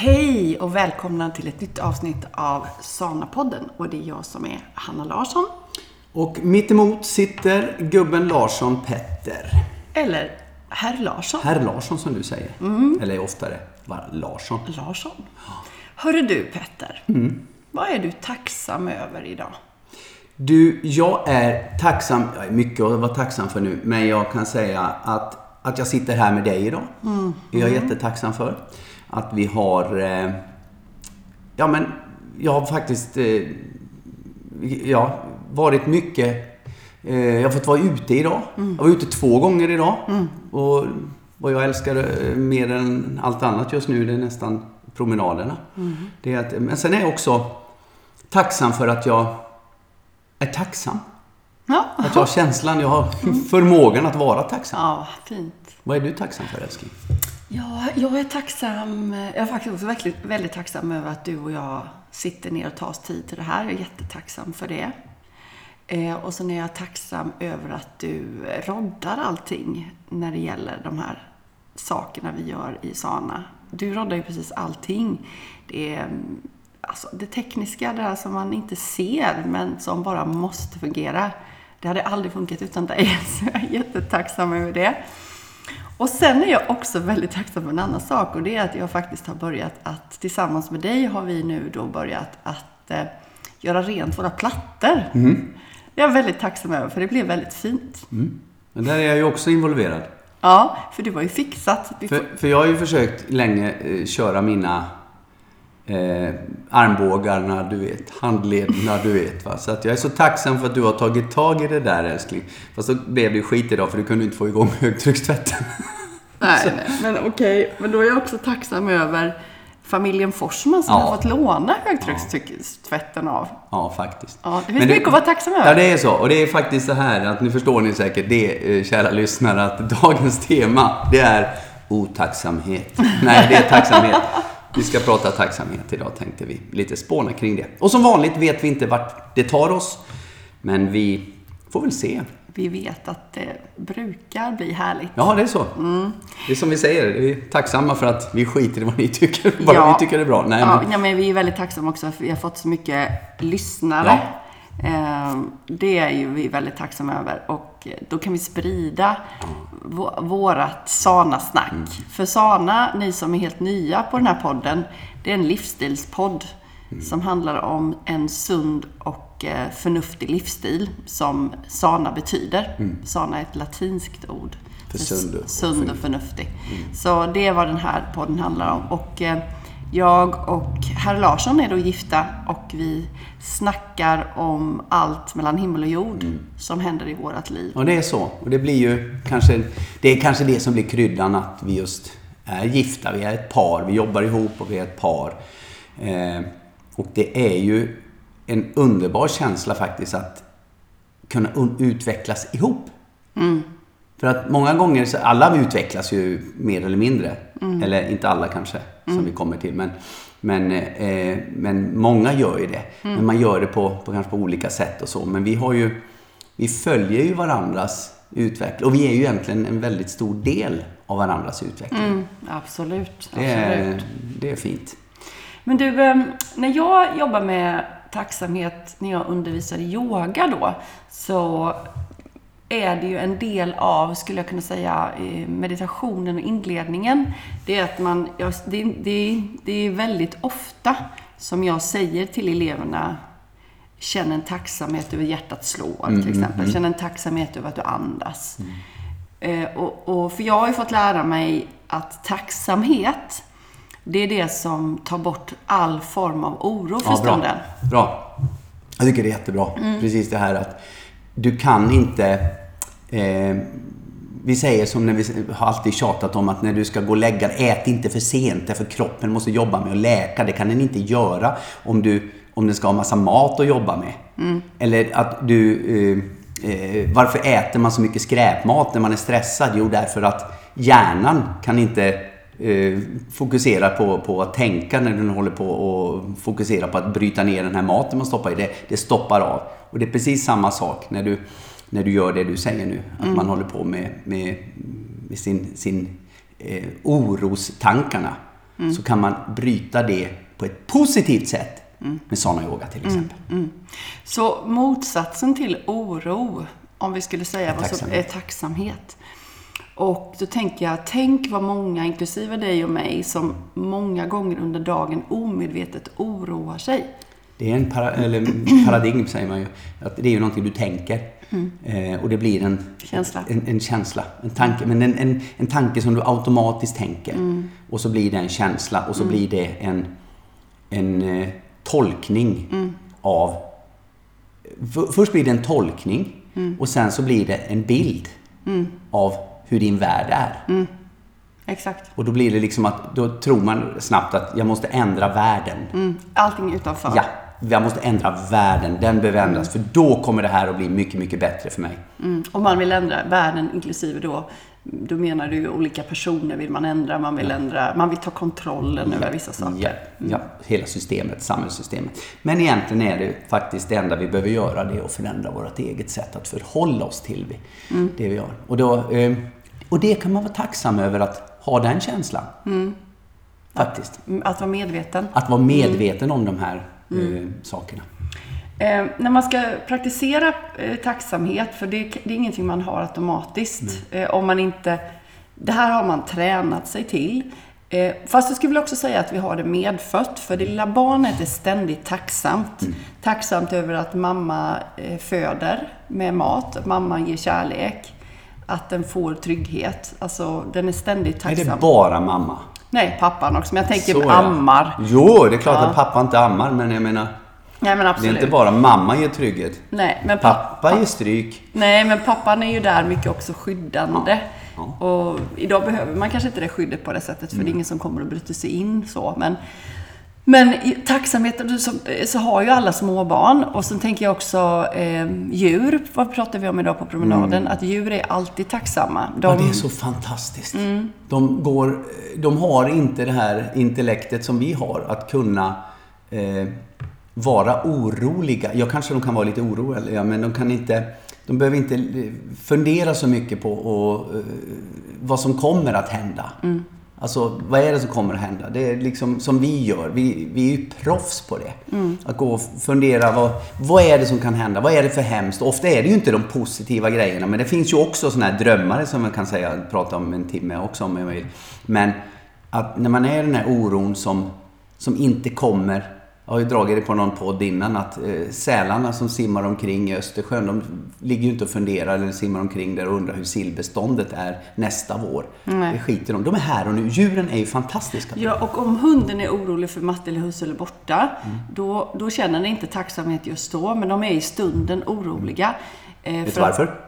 Hej och välkomna till ett nytt avsnitt av Sana-podden. Och det är jag som är Hanna Larsson. Och mitt emot sitter gubben Larsson Petter. Eller Herr Larsson. Herr Larsson som du säger. Eller oftare bara Larsson. Larsson. Hörru du Petter. Vad är du tacksam över idag? Du, jag är tacksam, jag är mycket att vara tacksam för nu, men jag kan säga att, att jag sitter här med dig idag. är jag jättetacksam för. Att vi har, eh, ja men, jag har faktiskt, eh, ja, varit mycket, eh, jag har fått vara ute idag. Jag var ute två gånger idag. Och vad jag älskar mer än allt annat just nu, det är nästan promenaderna. Det är att, men sen är jag också tacksam för att jag är tacksam. Ja, Att jag har känslan, jag har förmågan att vara tacksam. ja fint. Vad är du tacksam för älskling? Ja, jag är tacksam. Jag är faktiskt också väldigt, väldigt tacksam över att du och jag sitter ner och tar oss tid till det här. Jag är jättetacksam för det. Eh, och sen är jag tacksam över att du roddar allting när det gäller de här sakerna vi gör i Sana. Du roddar ju precis allting. Det är mm, alltså, det tekniska, det där som man inte ser men som bara måste fungera. Det hade aldrig funkat utan dig, så jag är jättetacksam över det. Och sen är jag också väldigt tacksam för en annan sak och det är att jag faktiskt har börjat att tillsammans med dig har vi nu då börjat att eh, göra rent våra plattor. Det är jag väldigt tacksam över för det blev väldigt fint. Men där är jag ju också involverad. Ja, för det var ju fixat. För, för jag har ju försökt länge eh, köra mina eh, armbågarna, du vet, handlederna, du vet. Va? Så att jag är så tacksam för att du har tagit tag i det där älskling. Fast så blev det skit idag för du kunde inte få igång högtryckstvätten. nej, nej, men okej. Men då är jag också tacksam över familjen Forsman som Ja. har fått låna högtryckstvätten av. Ja, faktiskt. Ja, det finns Men mycket att vara tacksam över. Ja, det är så. Och det är faktiskt så här att nu förstår ni säkert det, eh, kära lyssnare, att dagens tema, det är otacksamhet. Nej, det är tacksamhet. Vi ska prata tacksamhet idag, tänkte vi. Lite spåna kring det. Och som vanligt vet vi inte vart det tar oss, men vi får väl se. Vi vet att det brukar bli härligt. Ja, det är så. Mm. Det är som vi säger, vi är tacksamma för att vi skiter i vad ni tycker, bara Ja. vi tycker det är bra. Nej, Ja, men, ja, men vi är väldigt tacksamma också för vi har fått så mycket lyssnare. Ehm, Det är ju vi väldigt tacksamma över och då kan vi sprida vå- vårat Sana-snack. Mm. För Sana, ni som är helt nya på den här podden, det är en livsstilspodd Mm. som handlar om en sund och eh, förnuftig livsstil som Sana betyder. Sana är ett latinskt ord. Mm. För sund och sund och förnuftig. Så det är vad den här podden handlar om. Och eh, jag och herr Larsson är då gifta och vi snackar om allt mellan himmel och jord som händer i vårat liv. Ja, det är så. Och det blir ju kanske, det är kanske det som blir kryddan att vi just är gifta. Vi är ett par, vi jobbar ihop och vi är ett par. Eh, och det är ju en underbar känsla faktiskt att kunna un- utvecklas ihop. För att många gånger, så alla utvecklas ju mer eller mindre. Eller inte alla kanske, som vi kommer till. Men, men, eh, men många gör ju det. Men man gör det på, på kanske på olika sätt och så. Men vi har ju, vi följer ju varandras utveckling. Och vi är ju egentligen en väldigt stor del av varandras utveckling. Mm, absolut. Det, är, absolut. det är fint. Men du, eh, när jag jobbar med tacksamhet när jag undervisar i yoga då, så är det ju en del av, skulle jag kunna säga, eh, meditationen och inledningen. Det är att man, det, det, det är väldigt ofta som jag säger till eleverna Känn en tacksamhet över hjärtat slår, till exempel. Känn en tacksamhet över att du andas. Eh, och, och, för jag har ju fått lära mig att tacksamhet, det är det som tar bort all form av oro för Ja, stunden. bra. bra. Jag tycker det är jättebra. Precis det här att du kan inte... Eh, vi säger som när vi har alltid tjatat om att när du ska gå och lägga ät inte för sent därför kroppen måste jobba med att läka. Det kan den inte göra om, du, om den ska ha massa mat att jobba med. Eller att du... Eh, eh, varför äter man så mycket skräpmat när man är stressad? Jo, därför att hjärnan kan inte eh, fokusera på, på att tänka när den håller på och fokusera på att bryta ner den här maten man stoppar i. Det, det stoppar av. Och det är precis samma sak när du, när du gör det du säger nu. Att man håller på med, med, med sin, sin eh, orostankarna. så kan man bryta det på ett positivt sätt med sådana yoga till exempel. Så motsatsen till oro, om vi skulle säga som tacksamhet. är tacksamhet. Och då tänker jag, tänk vad många, inklusive dig och mig, som många gånger under dagen omedvetet oroar sig. Det är en para, eller paradigm, säger man ju. Att det är ju någonting du tänker. Eh, och det blir en Känsla. En, en känsla. En tanke, men en, en, en tanke som du automatiskt tänker. Och så blir det en känsla och så blir det en, en eh, tolkning av... För, först blir det en tolkning och sen så blir det en bild av hur din värld är. Exakt. Och då blir det liksom att, då tror man snabbt att jag måste ändra världen. Mm. Allting utanför. Ja, jag måste ändra världen. Den behöver ändras. För då kommer det här att bli mycket, mycket bättre för mig. Mm. Om man vill ändra världen, inklusive då, då menar du olika personer vill man ändra, man vill ändra, man vill ta kontrollen över vissa saker. Ja, ja, hela systemet, samhällssystemet. Men egentligen är det faktiskt det enda vi behöver göra, det är att förändra vårt eget sätt att förhålla oss till vi- det vi gör. Och, då, eh, och det kan man vara tacksam över att ha den känslan. Faktiskt. Mm, Att vara medveten. Att vara medveten om de här eh, sakerna. Eh, när man ska praktisera eh, tacksamhet, för det, det är ingenting man har automatiskt. Eh, om man inte, det här har man tränat sig till. Eh, fast jag skulle vilja också säga att vi har det medfött, för det lilla barnet är ständigt tacksamt. Tacksamt över att mamma eh, föder med mat, att mamma ger kärlek, att den får trygghet. Alltså, den är ständigt Är tacksam. det bara mamma? Nej, pappan också, men jag tänker Så det. ammar. Jo, det är klart att pappa inte ammar, men jag menar, Nej, men det är absolut. inte bara mamma ger trygghet. Nej, men pappa Pappa ger stryk. Nej, men pappan är ju där mycket också skyddande. Ja, Och idag behöver man kanske inte det skyddet på det sättet, för Mm. det är ingen som kommer att bryta sig in så. Men, men i tacksamheten så, så har ju alla småbarn. Och sen tänker jag också eh, djur, vad pratar vi om idag på promenaden? Att djur är alltid tacksamma. De, Mm. Ja, det är så fantastiskt. Mm. De, går, de har inte det här intellektet som vi har, att kunna eh, vara oroliga. Ja, kanske de kan vara lite oroliga, men de kan inte... De behöver inte eh, fundera så mycket på och, eh, vad som kommer att hända. Mm. Alltså, vad är det som kommer att hända? Det är liksom som vi gör. Vi, vi är ju proffs på det. Mm. Att gå och fundera, vad, vad är det som kan hända? Vad är det för hemskt? Och ofta är det ju inte de positiva grejerna, men det finns ju också sådana här drömmare som man kan säga, prata om en timme också om jag vill. Men att när man är i den här oron som, som inte kommer jag har ju dragit det på någon podd innan att eh, sälarna som simmar omkring i Östersjön, de ligger ju inte och funderar eller simmar omkring där och undrar hur sillbeståndet är nästa vår. Nej. Det skiter de De är här och nu. Djuren är ju fantastiska. Ja, och om hunden är orolig för matte eller husse eller borta, Mm. då, då känner den inte tacksamhet just då, men de är i stunden oroliga. Eh, Vet du att- varför?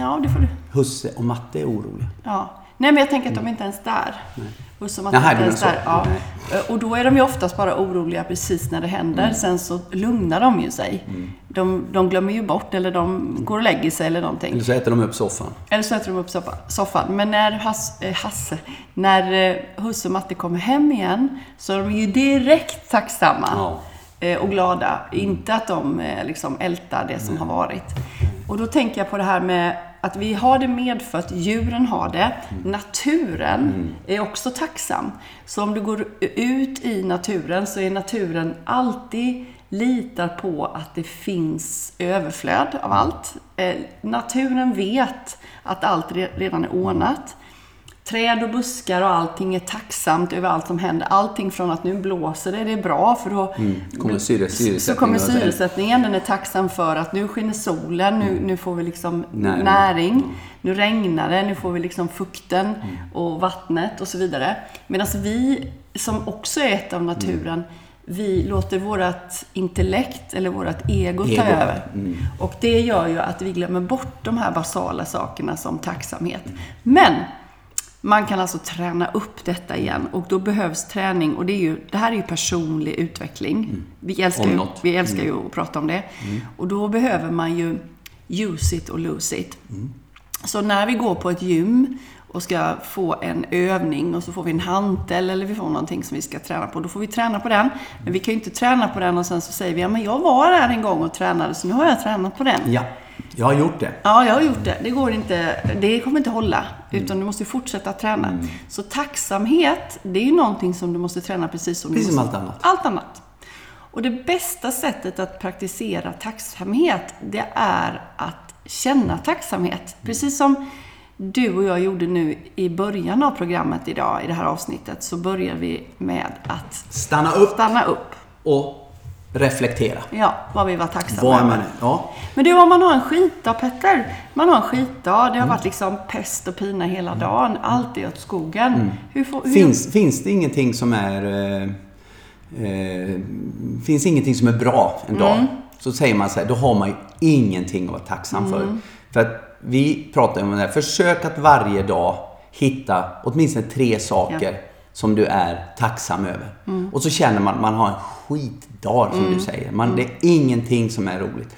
Ja, det får du. Husse och matte är oroliga. Ja. Nej, men jag tänker att de inte ens är där. Och som att Mm. Jaha, inte ens där. Ja. Och då är de ju oftast bara oroliga precis när det händer. Mm. Sen så lugnar de ju sig. De, de glömmer ju bort eller de går och lägger sig eller någonting. Eller så äter de upp soffan. Eller så äter de upp soffa- soffan. Men när Hass, eh, Hasse, när eh, husse och matte kommer hem igen så är de ju direkt tacksamma. Ja. eh, Och glada. Inte att de eh, liksom ältar det som har varit. Och då tänker jag på det här med att vi har det medfött, djuren har det. Naturen är också tacksam. Så om du går ut i naturen så är naturen alltid litar på att det finns överflöd av allt. Eh, naturen vet att allt re- redan är ordnat. Träd och buskar och allting är tacksamt över allt som händer. Allting från att nu blåser det, det är bra för då kommer syre- syresättningen så kommer syresättningen. Den är tacksam för att nu skiner solen, nu, nu får vi liksom Näring. näring. Nu regnar det, nu får vi liksom fukten och vattnet och så vidare. Medan vi, som också är ett av naturen, vi låter vårt intellekt eller vårt ego, ta Ego. över. Och det gör ju att vi glömmer bort de här basala sakerna som tacksamhet. Men man kan alltså träna upp detta igen och då behövs träning och det, är ju, det här är ju personlig utveckling. Vi älskar, ju, vi älskar ju att prata om det. Och då behöver man ju use it och lose it. Så när vi går på ett gym och ska få en övning och så får vi en hantel eller vi får någonting som vi ska träna på. Då får vi träna på den. Men vi kan ju inte träna på den och sen så säger vi ja men jag var där en gång och tränade så nu har jag tränat på den. Ja, Jag har gjort det. Ja, jag har gjort det. Det går inte, det kommer inte hålla. Utan du måste fortsätta träna. Så tacksamhet, det är ju någonting som du måste träna precis som Precis du som måste, allt annat. Allt annat. Och det bästa sättet att praktisera tacksamhet, det är att känna tacksamhet. Precis som du och jag gjorde nu i början av programmet idag, i det här avsnittet, så börjar vi med att Stanna upp stanna upp. och reflektera. Ja, vad vi var tacksamma över. man. Ja. Men du, om man har en skitdag, Petter. Man har en skitdag. Det har varit liksom pest och pina hela dagen. Allt är åt skogen. Hur får, hur, Finns, finns det ingenting som är... Eh, eh, finns ingenting som är bra en dag, Mm. så säger man så här, då har man ju ingenting att vara tacksam för. Mm. För att vi pratar om det här, försök att varje dag hitta åtminstone tre saker som du är tacksam över. Mm. Och så känner man att man har en skitdag, som du säger. Man, Det är ingenting som är roligt.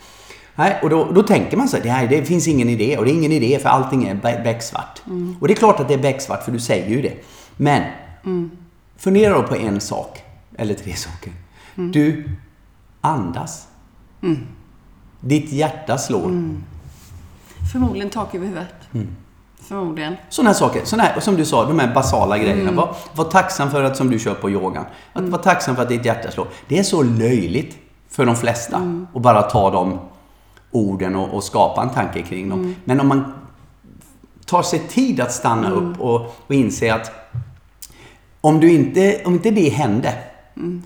Nej, och då, då tänker man så här, det, här, det finns ingen idé. Och det är ingen idé för allting är be- becksvart. Och det är klart att det är becksvart, för du säger ju det. Men, fundera då på en sak. Eller tre saker. Du andas. Ditt hjärta slår. Förmodligen tak över huvudet. Förmodligen. Sådana saker. Såna här, som du sa, de här basala grejerna. Var, var tacksam för att, som du kör på yogan, att vara tacksam för att ditt hjärta slår. Det är så löjligt för de flesta att bara ta de orden och, och skapa en tanke kring dem. Men om man tar sig tid att stanna upp och, och inse att om, du inte, om inte det hände,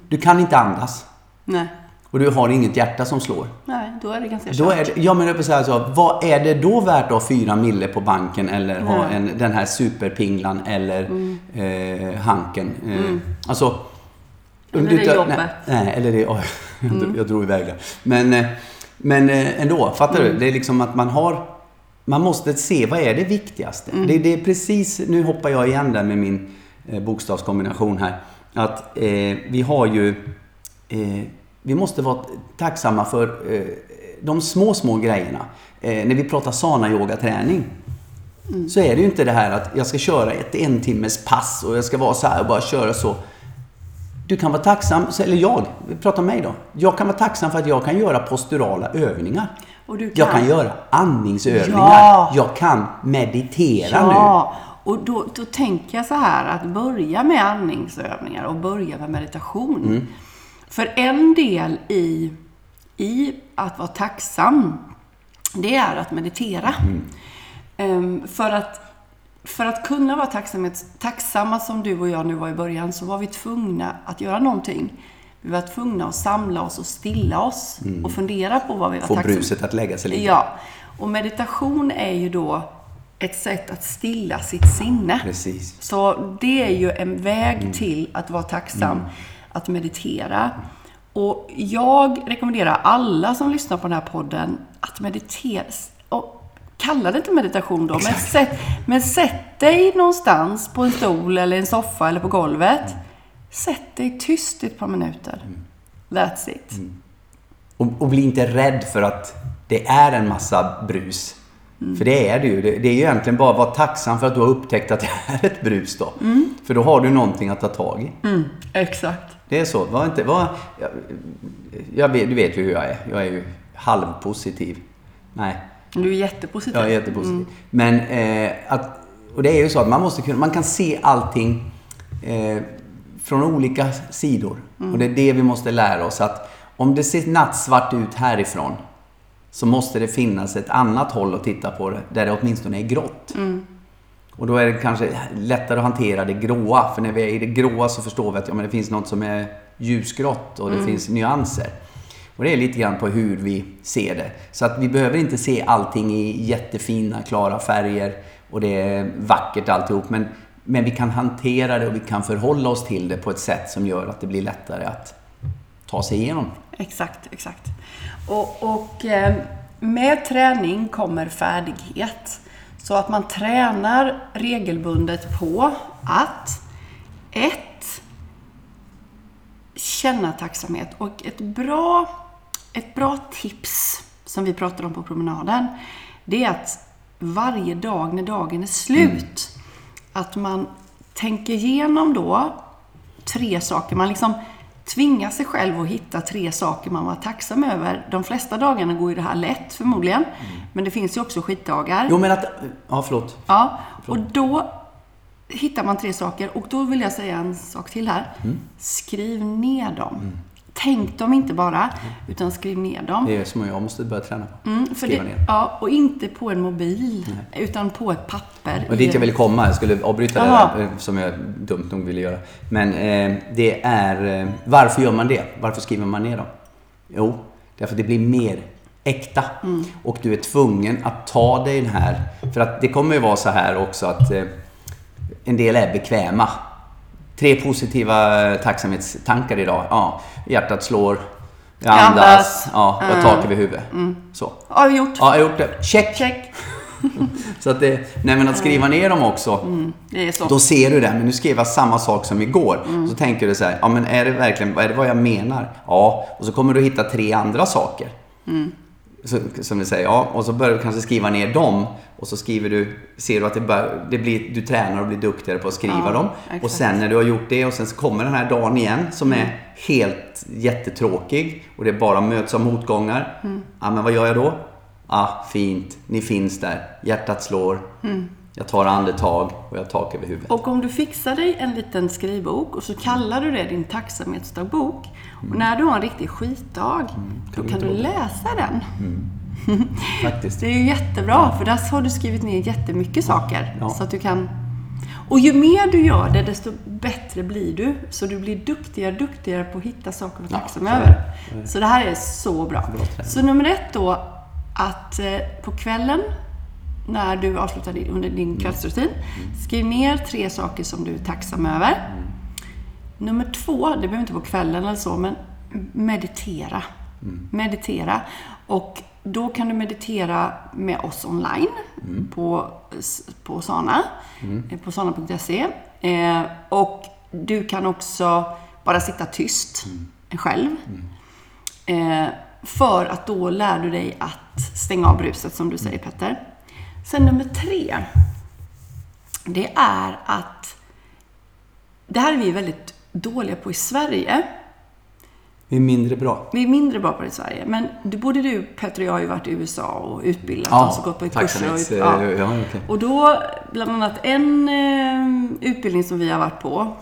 du kan inte andas Nej. Och du har inget hjärta som slår. Nej, då är det ganska Då kört. är det, ja men jag vill säga så, vad är det då värt att ha fyra mille på banken eller ha Nej. en, den här superpinglan eller eh, hanken? Eh, Alltså... Eller du det tar- jobbet. Nej, nej, eller det... jag, drog- jag drog iväg det. Men, eh, men eh, ändå, fattar du? Det är liksom att man har... Man måste se, vad är det viktigaste? Det, det är precis, nu hoppar jag igen där med min eh, bokstavskombination här. Att eh, vi har ju... Eh, vi måste vara tacksamma för eh, de små, små grejerna. Eh, när vi pratar sana-yoga-träning så är det ju inte det här att jag ska köra ett en timmes pass och jag ska vara så här och bara köra så. Du kan vara tacksam, eller jag, vi pratar om mig då. Jag kan vara tacksam för att jag kan göra posturala övningar. Du Jag kan- kan göra andningsövningar. Ja. Jag kan meditera nu. Ja, och då, då tänker jag så här att börja med andningsövningar och börja med meditation. Mm. För en del i, i att vara tacksam, det är att meditera. Mm. Ehm, för, att, för att kunna vara tacksamhet, tacksamma som du och jag nu var i början, så var vi tvungna att göra någonting. Vi var tvungna att samla oss och stilla oss och fundera på vad vi var Få tacksamma bruset att lägga sig lite. Ja, och meditation är ju då ett sätt att stilla sitt sinne. Precis. Så det är ju en väg Mm. till att vara tacksam, att meditera. Och jag rekommenderar alla som lyssnar på den här podden att meditera. Och kalla det inte meditation då, men sätt, men sätt dig någonstans på en stol eller en soffa eller på golvet. Sätt dig tyst i ett par minuter. Mm. That's it. Och, och bli inte rädd för att det är en massa brus. För det är det ju. Det, det är ju egentligen bara att vara tacksam för att du har upptäckt att det är ett brus då. För då har du någonting att ta tag i. Mm, exakt. Det är så. Var inte, var, jag, jag vet, du vet ju hur jag är. Jag är ju halvpositiv. Nej, Du är jättepositiv. jag är jättepositiv. Men eh, att, och det är ju så att man måste kunna, man kan se allting eh, från olika sidor. Och det är det vi måste lära oss att om det ser nattsvart ut härifrån så måste det finnas ett annat håll att titta på det, där det åtminstone är grått. Och då är det kanske lättare att hantera det gråa. För när vi är i det gråa så förstår vi att ja, men det finns något som är ljusgrått och det finns nyanser. Och det är lite grann på hur vi ser det. Så att vi behöver inte se allting i jättefina, klara färger och det är vackert alltihop. Men, men vi kan hantera det och vi kan förhålla oss till det på ett sätt som gör att det blir lättare att ta sig igenom. Exakt, exakt. Och, och eh, med träning kommer färdighet. Så att man tränar regelbundet på att ett, känna tacksamhet. Och ett bra, ett bra tips som vi pratade om på promenaden, det är att varje dag när dagen är slut, att man tänker igenom då tre saker. Man liksom tvinga sig själv att hitta tre saker man var tacksam över. De flesta dagarna går ju det här lätt förmodligen. Men det finns ju också skitdagar. Jo, men att... Ja, förlåt. Ja, och då hittar man tre saker. Och då vill jag säga en sak till här. Mm. Skriv ner dem. Tänk dem inte bara, utan skriv ner dem. Det är som jag måste börja träna på. Mm, Skriva det, ner. ja, och inte på en mobil, utan på ett papper. Och dit jag ville komma, jag skulle avbryta det Jaha. där, eh, som jag dumt nog ville göra. Men eh, det är... Eh, varför gör man det? Varför skriver man ner dem? Jo, därför att det blir mer äkta. Mm. Och du är tvungen att ta dig den här... För att det kommer ju vara så här också att eh, en del är bekväma. Tre positiva eh, tacksamhetstankar idag. Ja, hjärtat slår, jag Jag andas, andas. ja, jag har tak över huvudet. Så. Har du gjort? Ja, jag har gjort det. Check! Check. Så att det, nej men att skriva ner dem också. Det är så. Då ser du det, men nu skrev jag samma sak som igår. Så tänker du så här, ja men är det verkligen, är det vad jag menar? Ja, och så kommer du hitta tre andra saker. Så, som du säger, ja, och så börjar du kanske skriva ner dem. Och så skriver du, ser du att det, bör, det blir, du tränar och blir duktigare på att skriva Ja, dem. exakt. Och sen när du har gjort det och sen så kommer den här dagen igen som är helt jättetråkig. Och det bara möts av motgångar. Ja, men vad gör jag då? Ah, fint, ni finns där. Hjärtat slår. Jag tar andetag och jag har tak över huvudet. Och om du fixar dig en liten skrivbok och så kallar du det din tacksamhetsdagbok. Och när du har en riktig skitdag, då kan du läsa den. Faktiskt. Det är ju jättebra, för där har du skrivit ner jättemycket saker. Ja. Så att du kan... Och ju mer du gör det, desto bättre blir du. Så du blir duktigare och duktigare på att hitta saker att vara tacksam över. det. Så det här är så bra. Bra. Så nummer ett då, att eh, på kvällen när du avslutar din, under din kvällsrutin, skriv ner tre saker som du är tacksam över. Nummer två, det behöver inte vara kvällen eller så, men meditera. Meditera. Och då kan du meditera med oss online på, på Sana, eh, på sana.se. Eh, och du kan också bara sitta tyst själv. Eh, för att då lär du dig att stänga av bruset, som du säger Petter. Sen nummer tre. Det är att det här är vi väldigt dåliga på i Sverige. Vi är mindre bra. Vi är mindre bra på det i Sverige. Men du, både du, Petter och jag har ju varit i USA och utbildat Ja, oss och gått på kurser. Och, ja, okej. och då, bland annat en eh, utbildning som vi har varit på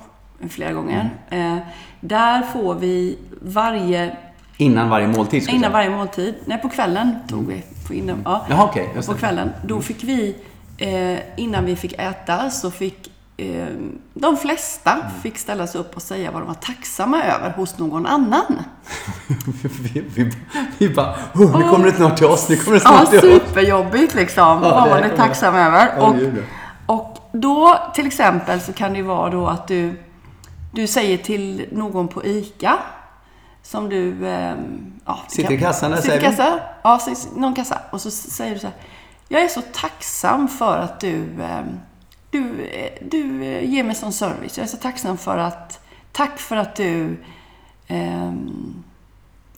flera gånger. Mm. Eh, där får vi varje, Innan varje måltid innan säga. varje måltid, nej på kvällen tog vi. På innan, ja. Jaha, just på kvällen. Då fick vi, eh, innan vi fick äta, så fick eh, de flesta fick ställa sig upp och säga vad de var tacksamma över hos någon annan. vi, vi, vi bara, oh, nu kommer det snart till oss, nu kommer det Ja, snart till oss. superjobbigt liksom. vad det man är tacksam över. Ja, Och, och då, till exempel, så kan det ju vara då att du, du säger till någon på ICA, som du... ehm, ja, Sitter i kassan där, säger vi. kassa, ja, sitter- någon kassa. Och så säger du så här, jag är så tacksam för att du, ehm, du, eh, du eh, ger mig sån service. Jag är så tacksam för att, tack för att du ehm,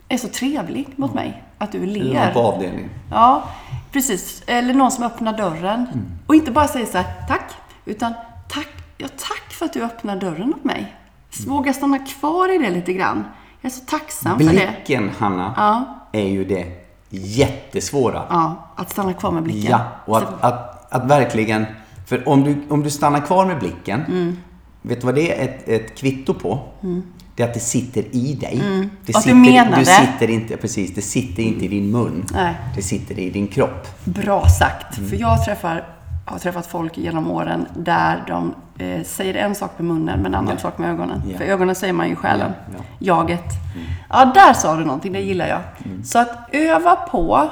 är så trevlig mot mig. Att du Eller ler. på avdelningen. Ja, precis. Eller någon som öppnar dörren. Mm. Och inte bara säger så här, tack, utan tack, ja, tack för att du öppnar dörren åt mig. Mm. Våga stanna kvar i det lite grann. Jag är så tacksam för det. Blicken, Hanna, Ja. är ju det jättesvåra. Ja, att stanna kvar med blicken. Ja, och att, att, att verkligen... För om du, om du stannar kvar med blicken, Mm. vet du vad det är ett, ett kvitto på? Det är att det sitter i dig. Det Mm. Att du sitter, menar du det. sitter inte, precis, det sitter inte i din mun. Nej. Det sitter i din kropp. Bra sagt. Mm. För jag träffar, har träffat folk genom åren där de eh, säger en sak med munnen men en annan Ja. sak med ögonen. Ja. För ögonen säger man ju själen. Ja, ja. Jaget. Ja, där sa du någonting. Det gillar jag. Så att öva på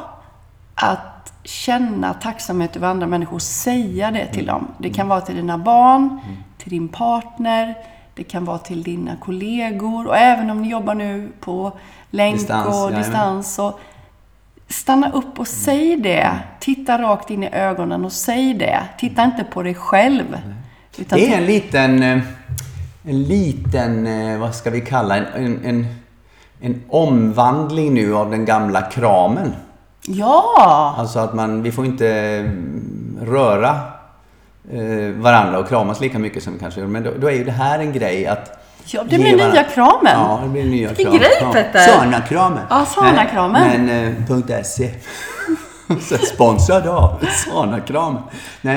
att känna tacksamhet över andra människor. Säga det till dem. Det kan vara till dina barn, till din partner. Det kan vara till dina kollegor. Och även om ni jobbar nu på länk Distans, och jajamän. distans. Så Stanna upp och säg det. Titta rakt in i ögonen och säg det. Titta inte på dig själv. Det är en liten, eh, en liten, eh, vad ska vi kalla en, en, en, omvandling nu av den gamla kramen. Ja! Alltså att man, vi får inte mm, röra eh, varandra och kramas lika mycket som vi kanske gör. Men då, då är ju det här en grej att Ja, det blir nya kramen. Ja, det blir nya Vilken kramen. grej, ja. Petter. Sana-kramen. Ja, Sana-kramen. Nej, Men eh, .se. Så Sponsrad av Sana-kramen. Nej.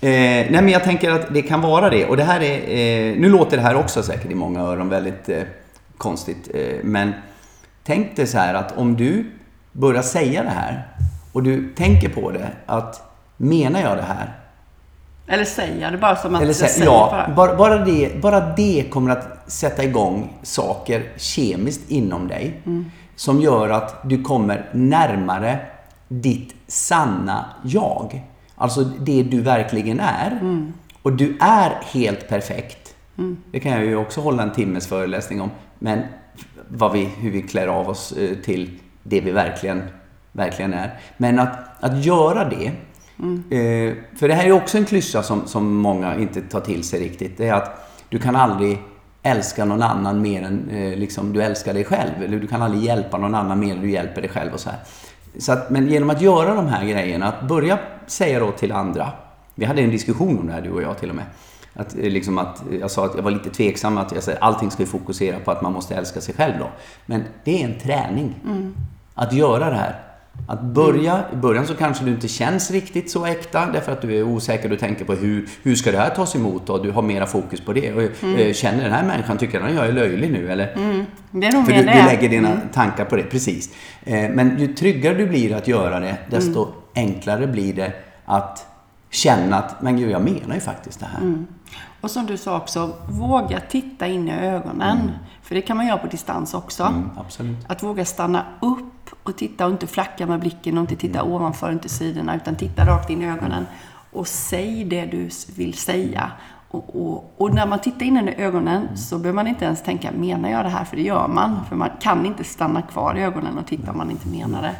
Eh, nej, men jag tänker att det kan vara det. Och det här är... Eh, nu låter det här också säkert i många öron väldigt eh, konstigt. Eh, men tänk dig så här att om du börjar säga det här och du tänker på det att menar jag det här? Eller säga det bara som att Eller säga, säger ja, bara. bara, det, bara det kommer att sätta igång saker kemiskt inom dig som gör att du kommer närmare ditt sanna jag. Alltså det du verkligen är. Och du är helt perfekt. Det kan jag ju också hålla en timmes föreläsning om. Men vad vi, hur vi klär av oss eh, till det vi verkligen, verkligen är. Men att, att göra det Eh, för det här är också en klyscha som, som många inte tar till sig riktigt. Det är att du kan aldrig älska någon annan mer än eh, liksom, du älskar dig själv. Eller du kan aldrig hjälpa någon annan mer än du hjälper dig själv och så här. Så att, men genom att göra de här grejerna, att börja säga då till andra. Vi hade en diskussion om det här du och jag till och med. Att, eh, liksom att, jag sa att jag var lite tveksam att jag sa, allting ska vi fokusera på att man måste älska sig själv då. Men det är en träning. Att göra det här. Att börja, i början så kanske du inte känns riktigt så äkta därför att du är osäker. Du tänker på hur, hur ska det här tas emot och du har mera fokus på det. Och, eh, Känner den här människan, tycker den att jag är löjlig nu? Eller? Det är nog För du, du lägger dina tankar på det, precis. Eh, Men ju tryggare du blir att göra det, desto Mm. enklare blir det att känna att, men gud, jag menar ju faktiskt det här. Mm. Och som du sa också, våga titta in i ögonen. För det kan man göra på distans också. Mm, absolut. Att våga stanna upp och titta och inte flacka med blicken och inte titta ovanför, inte sidorna, utan titta rakt in i ögonen. Och säg det du vill säga. Och, och, och när man tittar in i ögonen så behöver man inte ens tänka, menar jag det här? För det gör man. För man kan inte stanna kvar i ögonen och titta om man inte menar det.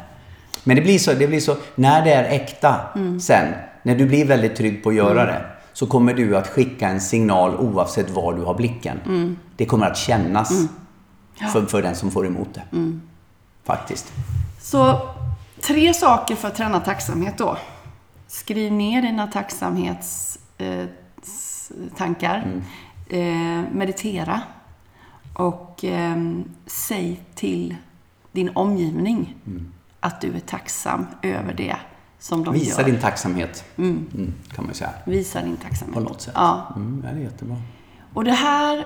Men det blir så, det blir så när det är äkta Mm. sen, när du blir väldigt trygg på att göra det, så kommer du att skicka en signal oavsett var du har blicken. Mm. Det kommer att kännas för, för den som får emot det. Mm. Faktiskt. Så tre saker för att träna tacksamhet då. Skriv ner dina tacksamhetstankar. Eh, tankar. eh, meditera. Och eh, säg till din omgivning att du är tacksam över det som de Visa gör. din tacksamhet, mm, kan man ju säga. Visa din tacksamhet. På något sätt. Ja. Mm, ja, det är jättebra. Och det här,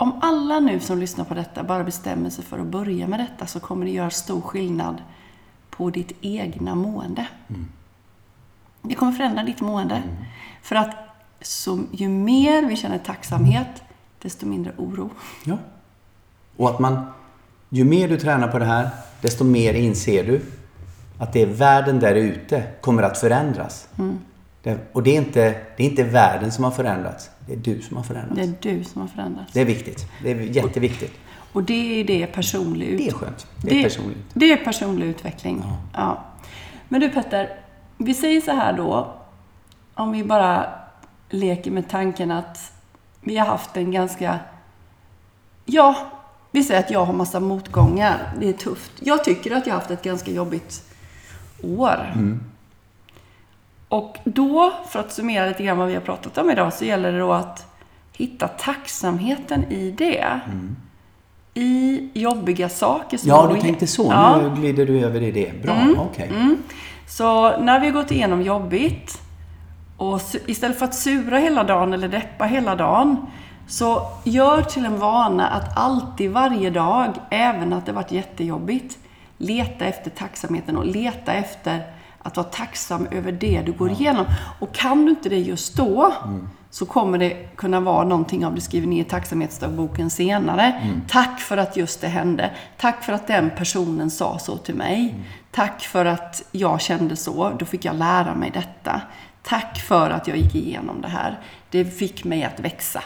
om alla nu som lyssnar på detta bara bestämmer sig för att börja med detta så kommer det göra stor skillnad på ditt egna mående. Det kommer förändra ditt mående. För att så, ju mer vi känner tacksamhet, desto mindre oro. Ja. Och att man, ju mer du tränar på det här, desto mer inser du att det är världen där ute kommer att förändras. Det, och det är, inte, det är inte världen som har förändrats, det är du som har förändrats. Det Det, är du som har förändrats. är viktigt. Det är jätteviktigt. Och det är det personlig ut- Det är skönt. Det är personligt. Det är personlig utveckling. Ja. Men du Petter, vi säger så här då. Om vi bara leker med tanken att vi har haft en ganska... Ja, vi säger att jag har massa motgångar. Det är tufft. Jag tycker att jag har haft ett ganska jobbigt år. Och då, för att summera lite grann vad vi har pratat om idag, så gäller det då att hitta tacksamheten i det. I jobbiga saker som Ja, du tänkte så. Ja. Nu glider du över i det. Bra, okej. Så när vi har gått igenom jobbigt och istället för att sura hela dagen eller deppa hela dagen så gör till en vana att alltid varje dag, även att det varit jättejobbigt, leta efter tacksamheten och leta efter att vara tacksam över det du går igenom. Och kan du inte det just då så kommer det kunna vara någonting av det skriver ner i tacksamhetsdagboken senare. Tack för att just det hände. Tack för att den personen sa så till mig. Tack för att jag kände så. Då fick jag lära mig detta. Tack för att jag gick igenom det här. Det fick mig att växa.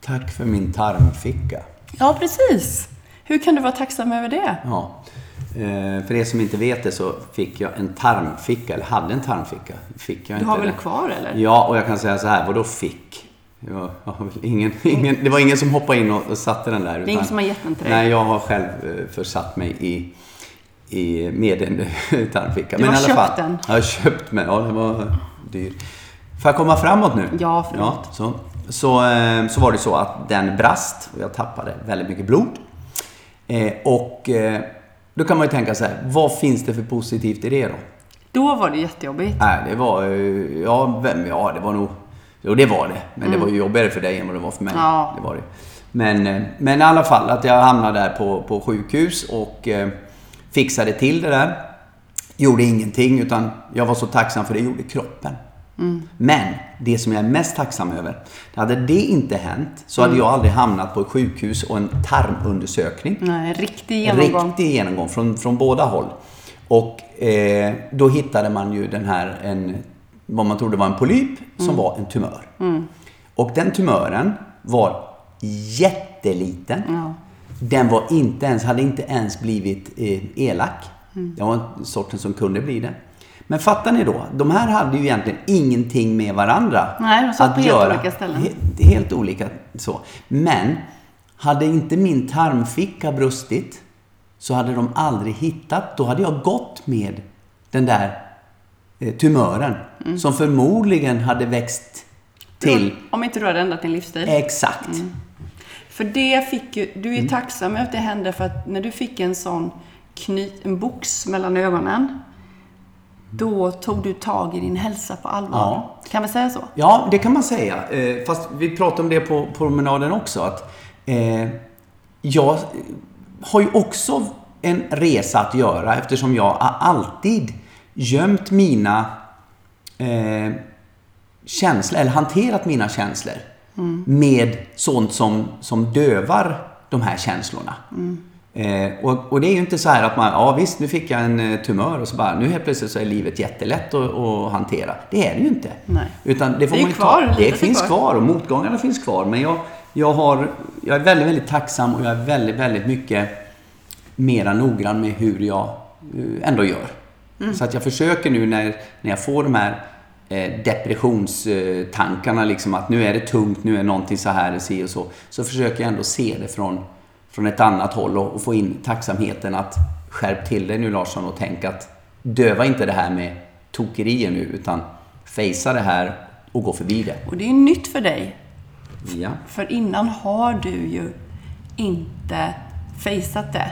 Tack för min tarmficka. Ja, precis. Hur kan du vara tacksam över det? Ja. Eh, för er som inte vet det så fick jag en tarmficka, eller hade en tarmficka. Fick jag Du har väl det? kvar eller? Ja, och jag kan säga så här, vadå fick? Jag har väl ingen, ingen, det var ingen som hoppade in och, och satte den där. Det är ingen som har gett den till dig? Nej, jag har själv eh, försatt mig i, i med en tarmficka. Du har i alla köpt fall, den? Jag har köpt den, ja den var dyr. Får jag komma framåt nu? Ja, förlåt. Ja, så. så, eh, så var det så att den brast och jag tappade väldigt mycket blod. Eh, och eh, då kan man ju tänka så här, vad finns det för positivt i det då? Då var det jättejobbigt. Nej, det var, eh, ja, vem, ja det var nog, jo det var det. Men det var ju jobbigare för dig än vad det var för mig. Mm. Ja. Det var det. Men, eh, men i alla fall, att jag hamnade där på, på sjukhus och eh, fixade till det där. Gjorde ingenting, utan jag var så tacksam för det gjorde kroppen. Men det som jag är mest tacksam över, hade det inte hänt så hade jag aldrig hamnat på ett sjukhus och en tarmundersökning. Nej, en riktig genomgång. Riktig genomgång från, från båda håll. Och eh, då hittade man ju den här, en, vad man trodde var en polyp, som var en tumör. Och den tumören var jätteliten. Ja. Den var inte ens, hade inte ens blivit eh, elak. Den var sorten som kunde bli det. Men fattar ni då? De här hade ju egentligen ingenting med varandra Nej, de satt på helt olika ställen. He- helt olika så. Men hade inte min tarmficka brustit så hade de aldrig hittat. Då hade jag gått med den där eh, tumören Mm. som förmodligen hade växt till. Om inte du hade ändrat din livsstil. Exakt. För det fick ju, du är tacksam över att det hände för att när du fick en sån knyt, en box mellan ögonen. Då tog du tag i din hälsa på allvar. Ja. Kan man säga så? Ja, det kan man säga. Eh, fast vi pratade om det på promenaden också. Att, eh, jag har ju också en resa att göra eftersom jag har alltid gömt mina eh, känslor, eller hanterat mina känslor med sånt som, som dövar de här känslorna. Eh, och, och det är ju inte så här att man, ja visst nu fick jag en eh, tumör och så bara, nu helt plötsligt så är livet jättelätt att, att hantera. Det är det ju inte. Nej. Utan det får Det man ju kvar, ta. Det finns kvar. kvar och motgångarna finns kvar. Men jag, jag, har, jag är väldigt, väldigt tacksam och jag är väldigt, väldigt mycket mera noggrann med hur jag eh, ändå gör. Mm. Så att jag försöker nu när, när jag får de här eh, depressionstankarna, liksom att nu är det tungt, nu är någonting så här, si och så. Så försöker jag ändå se det från, från ett annat håll och, och få in tacksamheten att skärp till dig nu Larsson och tänk att döva inte det här med tokerier nu utan fejsa det här och gå förbi det. Och det är nytt för dig. Ja. För innan har du ju inte fejsat det.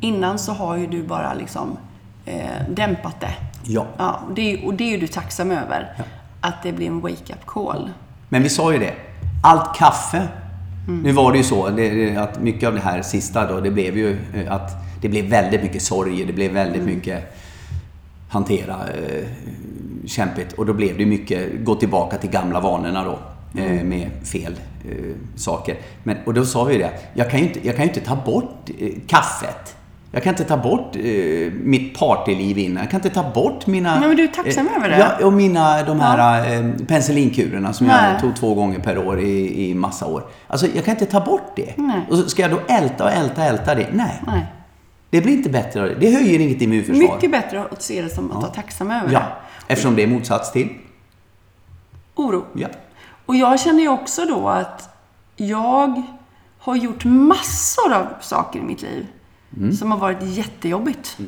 Innan så har ju du bara liksom eh, dämpat det. Ja. Ja, och, det är, och det är ju du tacksam över. Att det blir en wake-up call. Men vi sa ju det. Allt kaffe. Nu var det ju så det, att mycket av det här sista då, det blev ju eh, att det blev väldigt mycket sorg. Det blev väldigt mycket hantera eh, kämpigt. Och då blev det mycket gå tillbaka till gamla vanorna då. Eh, med fel eh, saker. Men, och då sa vi det. Jag kan ju inte, jag kan ju inte ta bort eh, kaffet. Jag kan inte ta bort eh, mitt partyliv innan. Jag kan inte ta bort mina... Nej, men du är tacksam över det. Ja, och mina, de här eh, penicillinkurerna som Nej. jag tog två gånger per år i, i massa år. Alltså, jag kan inte ta bort det. Nej. Och så ska jag då älta och älta och älta det? Nej. Nej. Det blir inte bättre av det. Det höjer inget immunförsvar. Mycket bättre att se det som att vara tacksam över Ja, det. eftersom det är motsats till. Oro. Ja. Och jag känner ju också då att jag har gjort massor av saker i mitt liv som har varit jättejobbigt.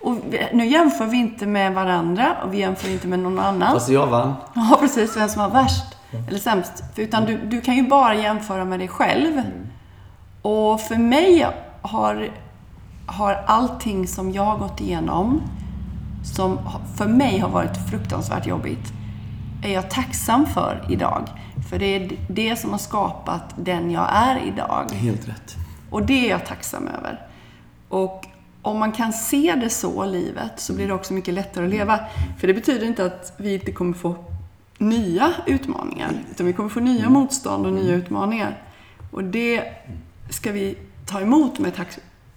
Och vi- nu jämför vi inte med varandra och vi jämför inte med någon annan. Fast jag vann. Ja, precis. Vem som var värst eller sämst. För Utan du, du kan ju bara jämföra med dig själv. Och för mig har, har allting som jag har gått igenom, som för mig har varit fruktansvärt jobbigt, är jag tacksam för idag. För det är det som har skapat den jag är idag. Helt rätt. Och det är jag tacksam över. Och om man kan se det så, livet, så blir det också mycket lättare att leva. För det betyder inte att vi inte kommer få nya utmaningar. Utan vi kommer få nya motstånd och nya utmaningar. Och det ska vi ta emot med tack,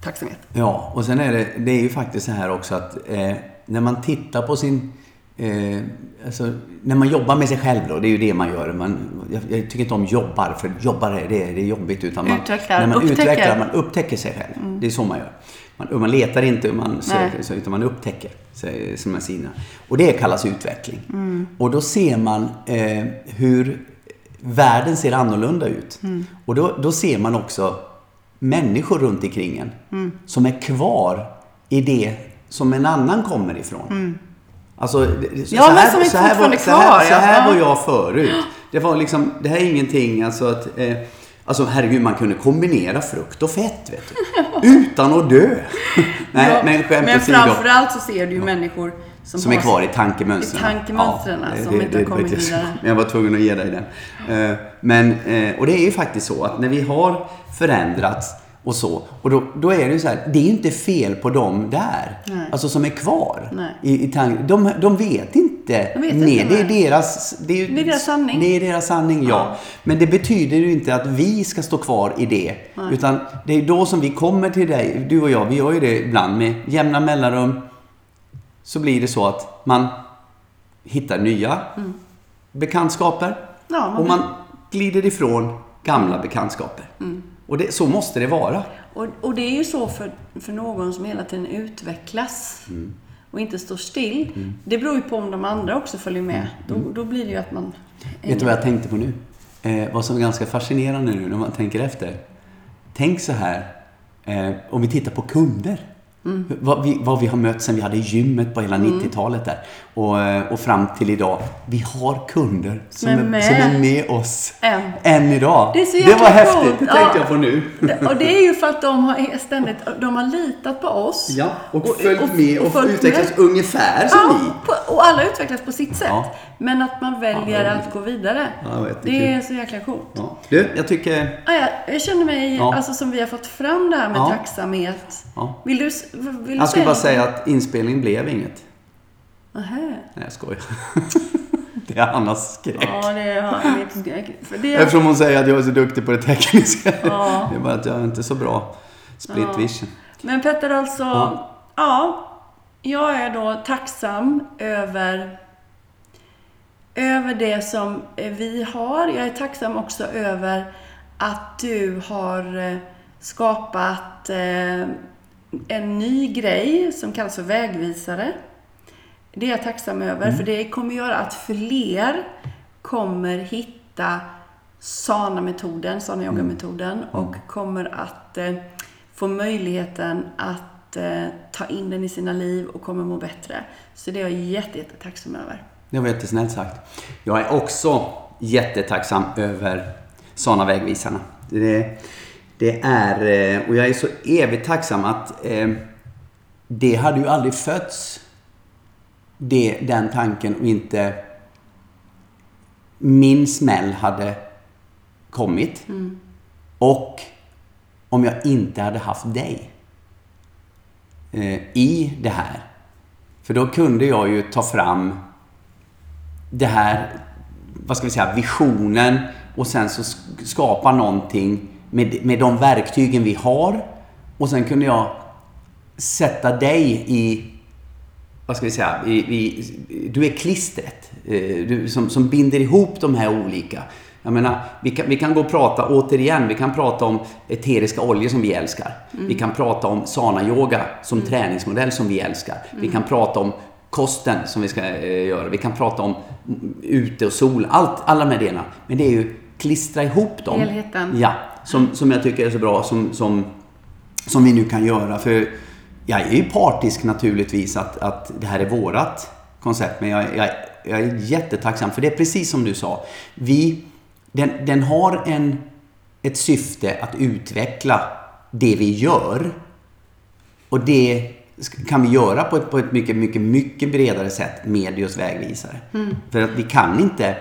tacksamhet. Ja, och sen är det, det är ju faktiskt så här också att eh, när man tittar på sin... Eh, alltså, när man jobbar med sig själv då, det är ju det man gör. Man, jag, jag tycker inte om jobbar, för jobbar är, det, är- det är jobbigt. Utan man, Utvecklar, när man upptäcker. Mm. utvecklar, man upptäcker sig själv. Det är så man gör. Man, man letar inte, man söker, så, utan man upptäcker sig, som är sina. Och det kallas utveckling. Mm. Och då ser man eh, hur världen ser annorlunda ut. Mm. Och då, då ser man också människor runt omkring en Mm. som är kvar i det som en annan kommer ifrån. Alltså, det- så. Ja, men här, som är så här var, så här, så ja. här Ja. var jag förut. Det var liksom, det här är ingenting, alltså att... Eh, Alltså herregud, man kunde kombinera frukt och fett, vet du. Utan att dö. Nej, Ja, men skämt men framförallt så ser du ju människor som, Som är kvar i tankemönstren. I tankemönstren, som inte har kommit vidare. Men jag var tvungen att ge dig den. Eh, Men, eh, och det är ju faktiskt så att när vi har förändrats och så, och då, då är det ju så här, det är inte fel på dem där. Nej. Alltså som är kvar. Nej. I, i tank, de, de vet inte De vet mer. inte, det är nej. deras... Det är, Det är deras sanning. Det är deras sanning, ja. Ja. Men det betyder ju inte att vi ska stå kvar i det. Nej. Utan det är då som vi kommer till dig, du och jag, vi gör ju det ibland med jämna mellanrum. Så blir det så att man hittar nya bekantskaper. Ja, man och man glider ifrån gamla bekantskaper. Och det, så måste det vara. Och, och det är ju så för, för någon som hela tiden utvecklas Mm. och inte står still. Det beror ju på om de andra också följer med. Då, då blir det ju att man... Mm. Vet du vad jag tänkte på nu? Eh, vad som är ganska fascinerande nu när man tänker efter. Tänk så här, eh, om vi tittar på kunder. Mm. Vad, vi, vad vi har mött sen vi hade gymmet på hela 90-talet där. Och, och fram till idag. Vi har kunder som, är som är med oss. Än. Än idag. Det är så det var häftigt, det tänkte Ja. jag på nu. Och det är ju för att de har ständigt de har litat på oss. Ja, och, följt med och, följt utvecklats med. ungefär som Ja, vi. på, och alla utvecklas på sitt sätt. Ja. Men att man väljer Ja, att gå vidare. Jag vet, det är det kul. är så jäkla coolt. Du, jag tycker... Ah, ja, jag känner mig, alltså som vi har fått fram det här med tacksamhet. Vill du, vill Jag skulle bara säga att inspelningen blev inget. Nähä. Nej, jag skojar. det är Annas skräck. Ja, det vet, för det, Eftersom hon säger att jag är så duktig på det tekniska. Ja. Det är bara att jag är inte så bra split Ja. vision. Men Petter, alltså, Ja. ja. jag är då tacksam över, över det som eh, vi har. Jag är tacksam också över att du har eh, skapat eh, en ny grej som kallas för vägvisare. Det är jag tacksam över, för det kommer göra att fler kommer hitta SANA-metoden, SANA-yoga-metoden och kommer att eh, få möjligheten att eh, ta in den i sina liv och kommer må bättre. Så det är jag jätte, jätte tacksam över. Det var jättesnällt sagt. Jag är också jättetacksam över sådana vägvisarna. Det, det är, eh, och jag är så evigt tacksam att eh, det hade ju aldrig fötts, det, den tanken, och inte min smäll hade kommit. Och om jag inte hade haft dig eh, i det här. För då kunde jag ju ta fram det här, vad ska vi säga, visionen och sen så sk- skapa någonting med, med de verktygen vi har. Och sen kunde jag sätta dig i, vad ska vi säga, i, i, du är klistret. eh, Du, som, som binder ihop de här olika. Jag menar, vi kan, vi kan gå och prata, återigen, vi kan prata om eteriska oljor som vi älskar. Vi kan prata om sana-yoga som träningsmodell som vi älskar. Vi kan prata om kosten som vi ska eh, göra. Vi kan prata om mm, ute och sol. Allt, alla de här delarna. Men det är ju klistra ihop dem. Helheten. Ja, som, som jag tycker är så bra som, som, som vi nu kan göra. För jag är ju partisk naturligtvis att, att det här är vårat koncept. Men jag, jag, jag är jättetacksam för det är precis som du sa. Vi, den, den har en, ett syfte att utveckla det vi gör. Och det kan vi göra på ett, på ett mycket, mycket, mycket bredare sätt med just vägvisare. För att vi kan inte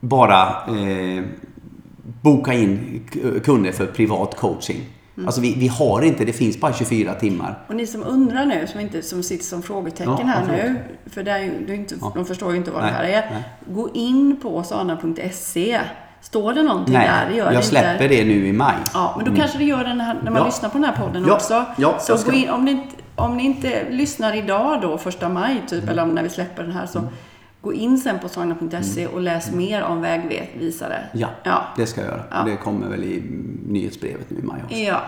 bara eh, boka in kunder för privat coaching. Alltså vi, vi har inte, det finns bara 24 timmar. Och ni som undrar nu, som, inte, som sitter som frågetecken Ja, här nu, för det är det är inte, Ja. de förstår ju inte vad Nej, det här är. nej. Gå in på sana.se. Står det någonting Nej, där? Det gör det jag släpper inte. det nu i maj. Ja, men då kanske det gör den här, när man Ja. lyssnar på den här podden också. ja, så ska. gå in, om ni, inte, om ni inte lyssnar idag då, första maj typ, Mm. eller om när vi släpper den här, så gå in sen på sana.se och läs mer om vägvisare. Mm. Ja, Ja. det ska jag göra. Ja. Det kommer väl i nyhetsbrevet nu i maj också. Ja.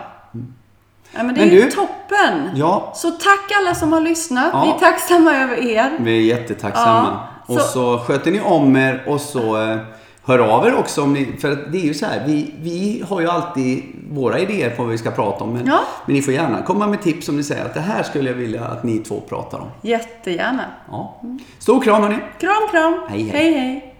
ja men det Men är ju du- toppen! Ja, Så tack alla som har lyssnat. Ja. Vi är tacksamma över er. vi är jättetacksamma. Ja, och så- så sköter ni om er och så eh, hör av er också om ni, för det är ju så här, vi, vi har ju alltid våra idéer på vad vi ska prata om. Men, Ja. men ni får gärna komma med tips om ni säger att det här skulle jag vilja att ni två pratar om. Jättegärna. Ja. Stor kram hörni! Kram, kram. Hej, hej. hej. hej.